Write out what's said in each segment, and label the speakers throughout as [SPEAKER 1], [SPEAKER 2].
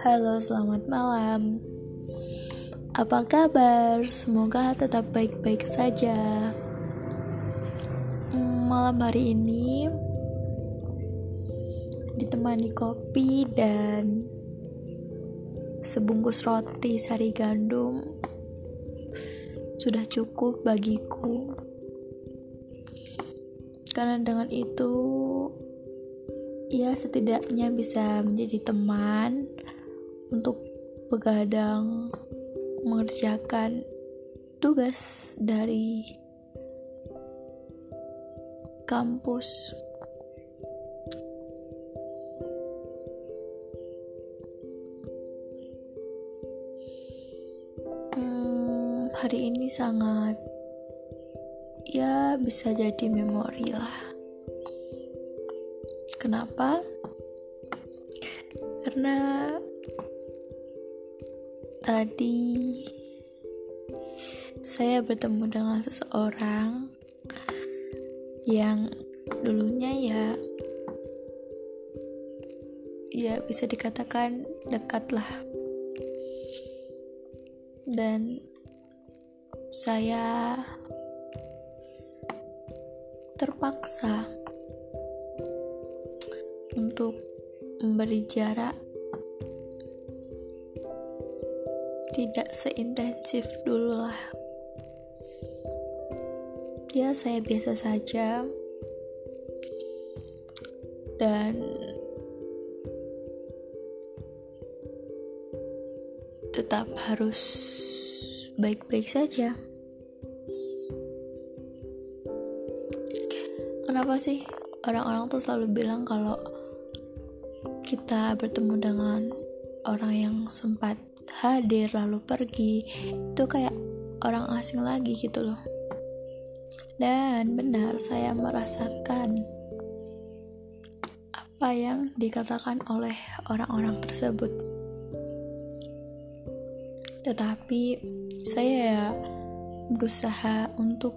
[SPEAKER 1] Halo, selamat malam. Apa kabar? Semoga tetap baik-baik saja. Hmm, malam hari ini ditemani kopi dan sebungkus roti sari gandum sudah cukup bagiku. Karena dengan itu ia setidaknya bisa menjadi teman untuk begadang mengerjakan tugas dari kampus. Hmm, hari ini sangat ya bisa jadi memori lah Kenapa? Karena tadi saya bertemu dengan seseorang yang dulunya ya ya bisa dikatakan dekat lah. Dan saya terpaksa untuk memberi jarak tidak seintensif dulu lah. Ya saya biasa saja. Dan tetap harus baik-baik saja. Kenapa sih orang-orang tuh selalu bilang kalau kita bertemu dengan orang yang sempat hadir lalu pergi itu kayak orang asing lagi gitu loh. Dan benar saya merasakan apa yang dikatakan oleh orang-orang tersebut. Tetapi saya berusaha untuk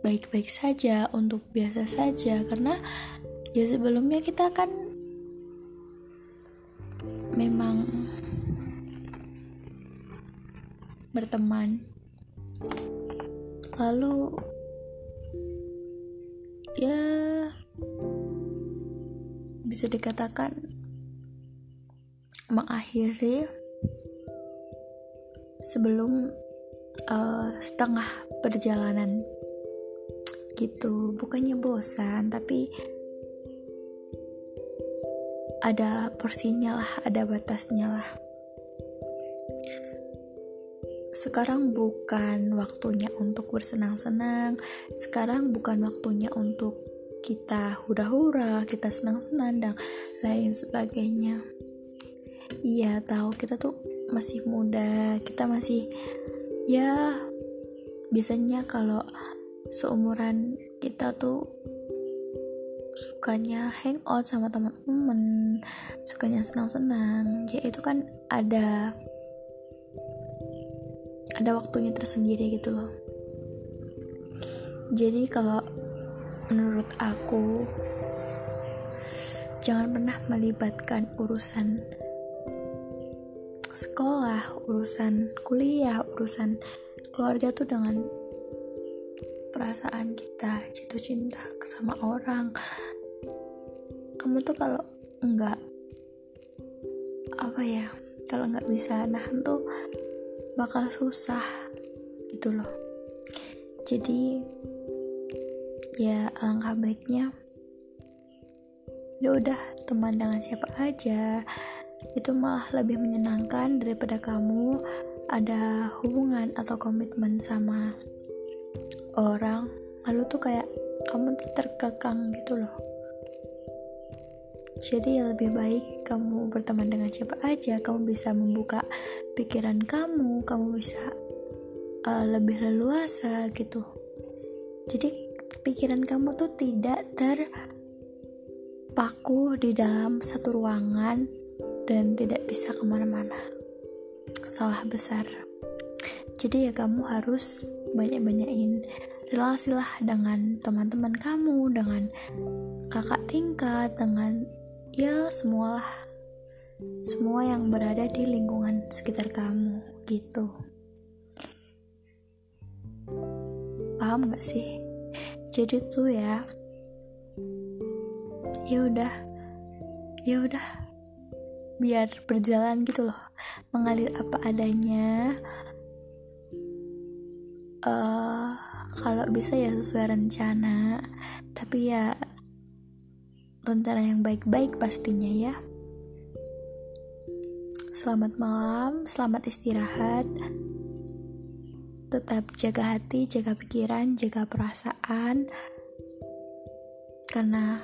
[SPEAKER 1] baik-baik saja untuk biasa saja karena ya sebelumnya kita kan memang berteman. Lalu ya bisa dikatakan mengakhiri sebelum uh, setengah perjalanan gitu. Bukannya bosan tapi ada porsinya lah, ada batasnya lah. Sekarang bukan waktunya untuk bersenang-senang, sekarang bukan waktunya untuk kita hura-hura, kita senang-senang dan lain sebagainya. Iya, tahu kita tuh masih muda, kita masih ya biasanya kalau seumuran kita tuh sukanya hangout sama teman-teman sukanya senang-senang. Ya itu kan ada ada waktunya tersendiri gitu loh. Jadi kalau menurut aku jangan pernah melibatkan urusan sekolah, urusan kuliah, urusan keluarga tuh dengan perasaan kita jatuh cinta sama orang kamu tuh kalau enggak apa ya kalau nggak bisa nahan tuh bakal susah gitu loh. Jadi ya alangkah baiknya ya udah teman dengan siapa aja itu malah lebih menyenangkan daripada kamu ada hubungan atau komitmen sama orang lalu tuh kayak kamu tuh terkekang gitu loh jadi ya lebih baik kamu berteman dengan siapa aja kamu bisa membuka pikiran kamu kamu bisa uh, lebih leluasa gitu. Jadi pikiran kamu tuh tidak terpaku di dalam satu ruangan dan tidak bisa ke mana-mana. Salah besar. Jadi ya kamu harus banyak-banyakin relasi lah dengan teman-teman kamu dengan kakak tingkat dengan ya semualah. Semua yang berada di lingkungan sekitar kamu gitu. Paham gak sih? Jadi tuh ya ya udah ya udah. Biar berjalan gitu loh mengalir apa adanya. Uh, kalau bisa ya sesuai rencana. Tapi ya rencana yang baik-baik pastinya ya. Selamat malam selamat istirahat. Tetap jaga hati jaga pikiran jaga perasaan. Karena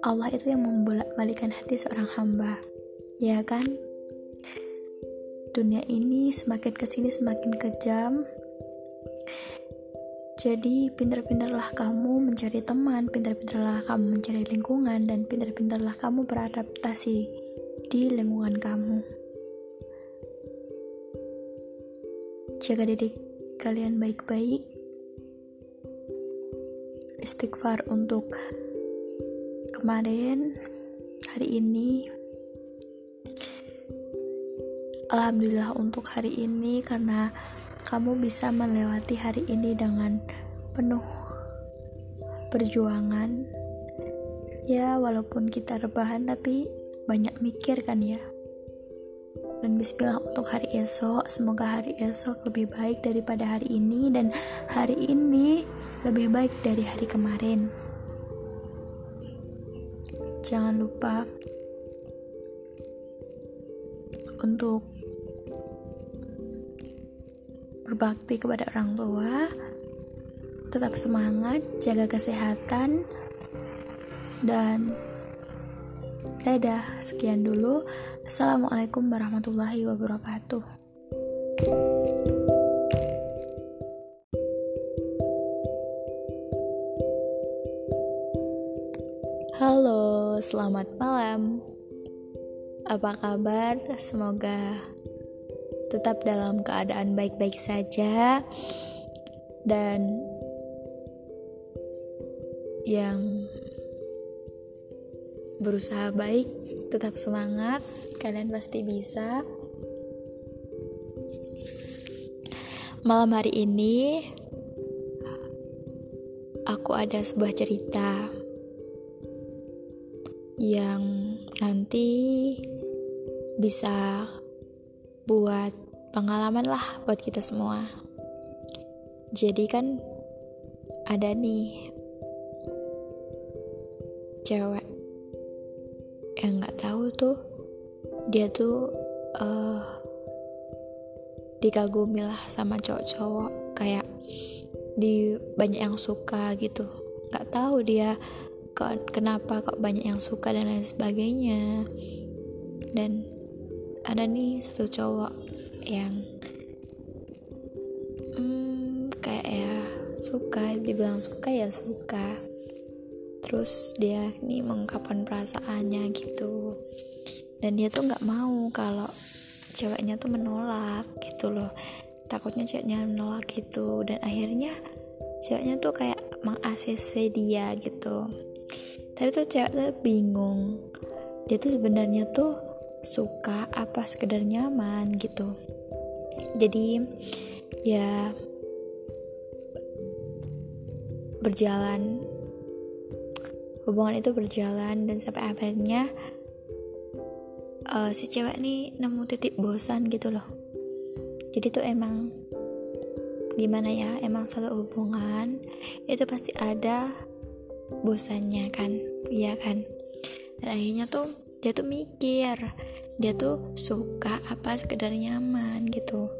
[SPEAKER 1] Allah itu yang membolak-balikan hati seorang hamba ya kan? Dunia ini semakin ke sini semakin kejam jadi pintar-pintarlah kamu mencari teman, pintar-pintarlah kamu mencari lingkungan, dan pintar-pintarlah kamu beradaptasi di lingkungan kamu. Jaga diri kalian baik-baik. Istighfar untuk kemarin, hari ini. Alhamdulillah untuk hari ini karena kamu bisa melewati hari ini dengan penuh perjuangan. Ya, walaupun kita rebahan, tapi banyak mikir kan ya. Dan bismillah untuk hari esok, semoga hari esok lebih baik daripada hari ini dan hari ini lebih baik dari hari kemarin. Jangan lupa untuk berbakti kepada orang tua, tetap semangat, jaga kesehatan, dan dadah. Sekian dulu. Assalamualaikum warahmatullahi wabarakatuh. Halo, selamat malam. Apa kabar? Semoga tetap dalam keadaan baik-baik saja. Dan yang berusaha baik tetap semangat. Kalian pasti bisa. Malam hari ini aku ada sebuah cerita yang nanti bisa buat pengalaman lah buat kita semua. Jadi kan ada nih cewek yang nggak tahu tuh dia tuh uh, dikagumi lah sama cowok-cowok. Kayak di banyak yang suka gitu. Nggak tahu dia kenapa kok banyak yang suka dan lain sebagainya. Dan ada nih satu cowok yang hmm, kayak ya suka dibilang suka ya suka. Terus dia nih mengungkapkan perasaannya gitu. Dan dia tuh nggak mau kalau ceweknya tuh menolak gitu loh. Takutnya ceweknya menolak gitu. Dan akhirnya ceweknya tuh kayak meng dia gitu. Tapi tuh cewek tuh bingung. Dia tuh sebenarnya tuh suka apa sekedar nyaman gitu jadi ya berjalan. Hubungan itu berjalan dan sampai akhirnya uh, si cewek nih nemu titik bosan gitu loh. Jadi tuh emang gimana ya emang satu hubungan itu pasti ada bosannya kan? Iya kan? Dan akhirnya tuh dia tuh mikir dia tuh suka apa sekedar nyaman gitu.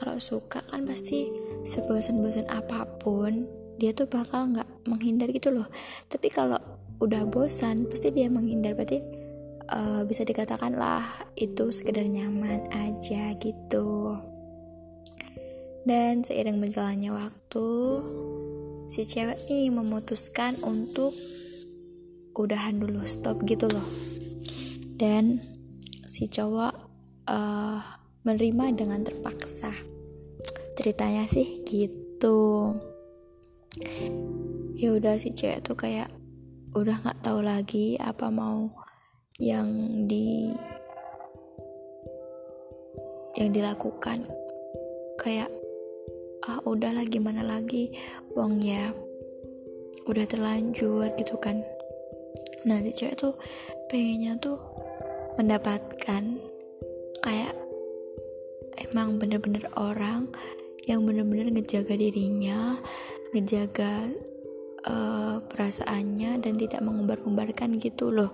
[SPEAKER 1] Kalau suka kan pasti sebosan-bosan apa pun dia tuh bakal nggak menghindar gitu loh. Tapi kalau udah bosan pasti dia menghindar. Berarti uh, bisa dikatakan lah itu sekedar nyaman aja gitu. Dan seiring berjalannya waktu si cewek ini memutuskan untuk udahan dulu stop gitu loh dan si cowok uh, menerima dengan terpaksa. Ceritanya sih gitu. Ya udah si cewek tuh kayak udah nggak tahu lagi apa mau yang di yang dilakukan. Kayak ah udahlah gimana lagi? Uang ya udah terlanjur gitu kan. Nah si cewek tuh pengennya tuh mendapatkan kayak emang bener-bener orang yang bener-bener ngejaga dirinya ngejaga uh, perasaannya dan tidak mengumbar-umbarkan gitu loh.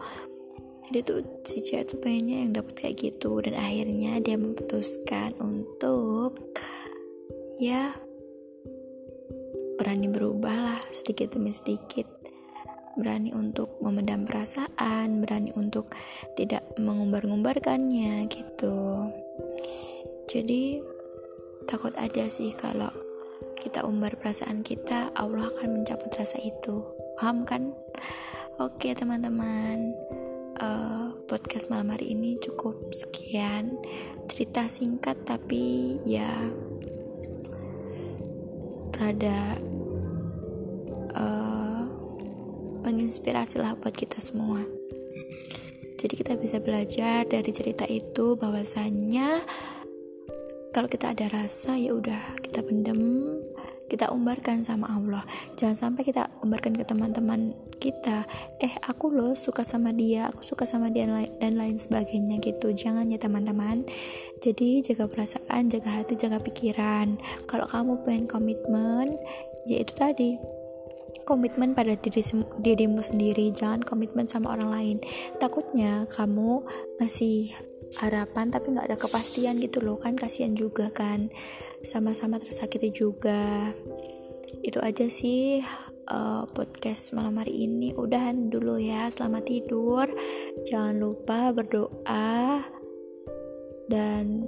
[SPEAKER 1] Jadi tuh si cewek tuh pengennya yang dapat kayak gitu dan akhirnya dia memutuskan untuk ya berani berubah lah sedikit demi sedikit berani untuk memendam perasaan berani untuk tidak mengumbar-ngumbarkannya gitu. Jadi takut aja sih kalau kita umbar perasaan kita Allah akan mencabut rasa itu. Paham kan? Oke teman-teman. Uh, podcast malam hari ini cukup sekian. Cerita singkat tapi ya rada uh, menginspirasi lah buat kita semua. Jadi kita bisa belajar dari cerita itu bahwasannya kalau kita ada rasa ya udah kita pendem kita umbarkan sama Allah. Jangan sampai kita umbarkan ke teman-teman kita eh aku loh suka sama dia aku suka sama dia dan lain sebagainya gitu. Jangan ya teman-teman. Jadi jaga perasaan jaga hati jaga pikiran. Kalau kamu pengen komitmen ya itu tadi komitmen pada diri dirimu sendiri jangan komitmen sama orang lain. Takutnya kamu ngasih harapan tapi nggak ada kepastian gitu loh kan kasihan juga kan. Sama-sama tersakiti juga. Itu aja sih uh, podcast malam hari ini. Udahan dulu ya selamat tidur. Jangan lupa berdoa. Dan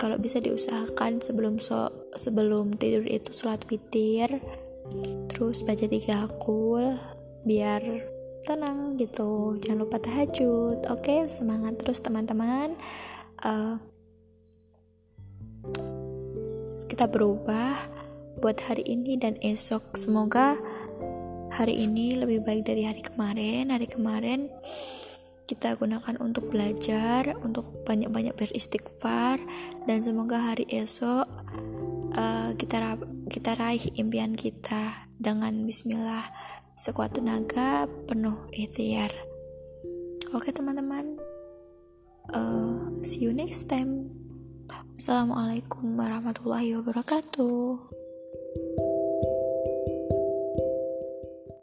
[SPEAKER 1] kalau bisa diusahakan sebelum so sebelum tidur itu sholat witir terus baca tiga akul biar tenang gitu. Jangan lupa tahajud. Oke semangat terus teman-teman. Uh, kita berubah buat hari ini dan esok. Semoga hari ini lebih baik dari hari kemarin. Hari kemarin kita gunakan untuk belajar untuk banyak-banyak beristighfar. Dan semoga hari esok uh, kita kita raih impian kita dengan Bismillah sekuat tenaga penuh ikhtiar. Oke teman-teman. Uh, see you next time. Assalamualaikum warahmatullahi wabarakatuh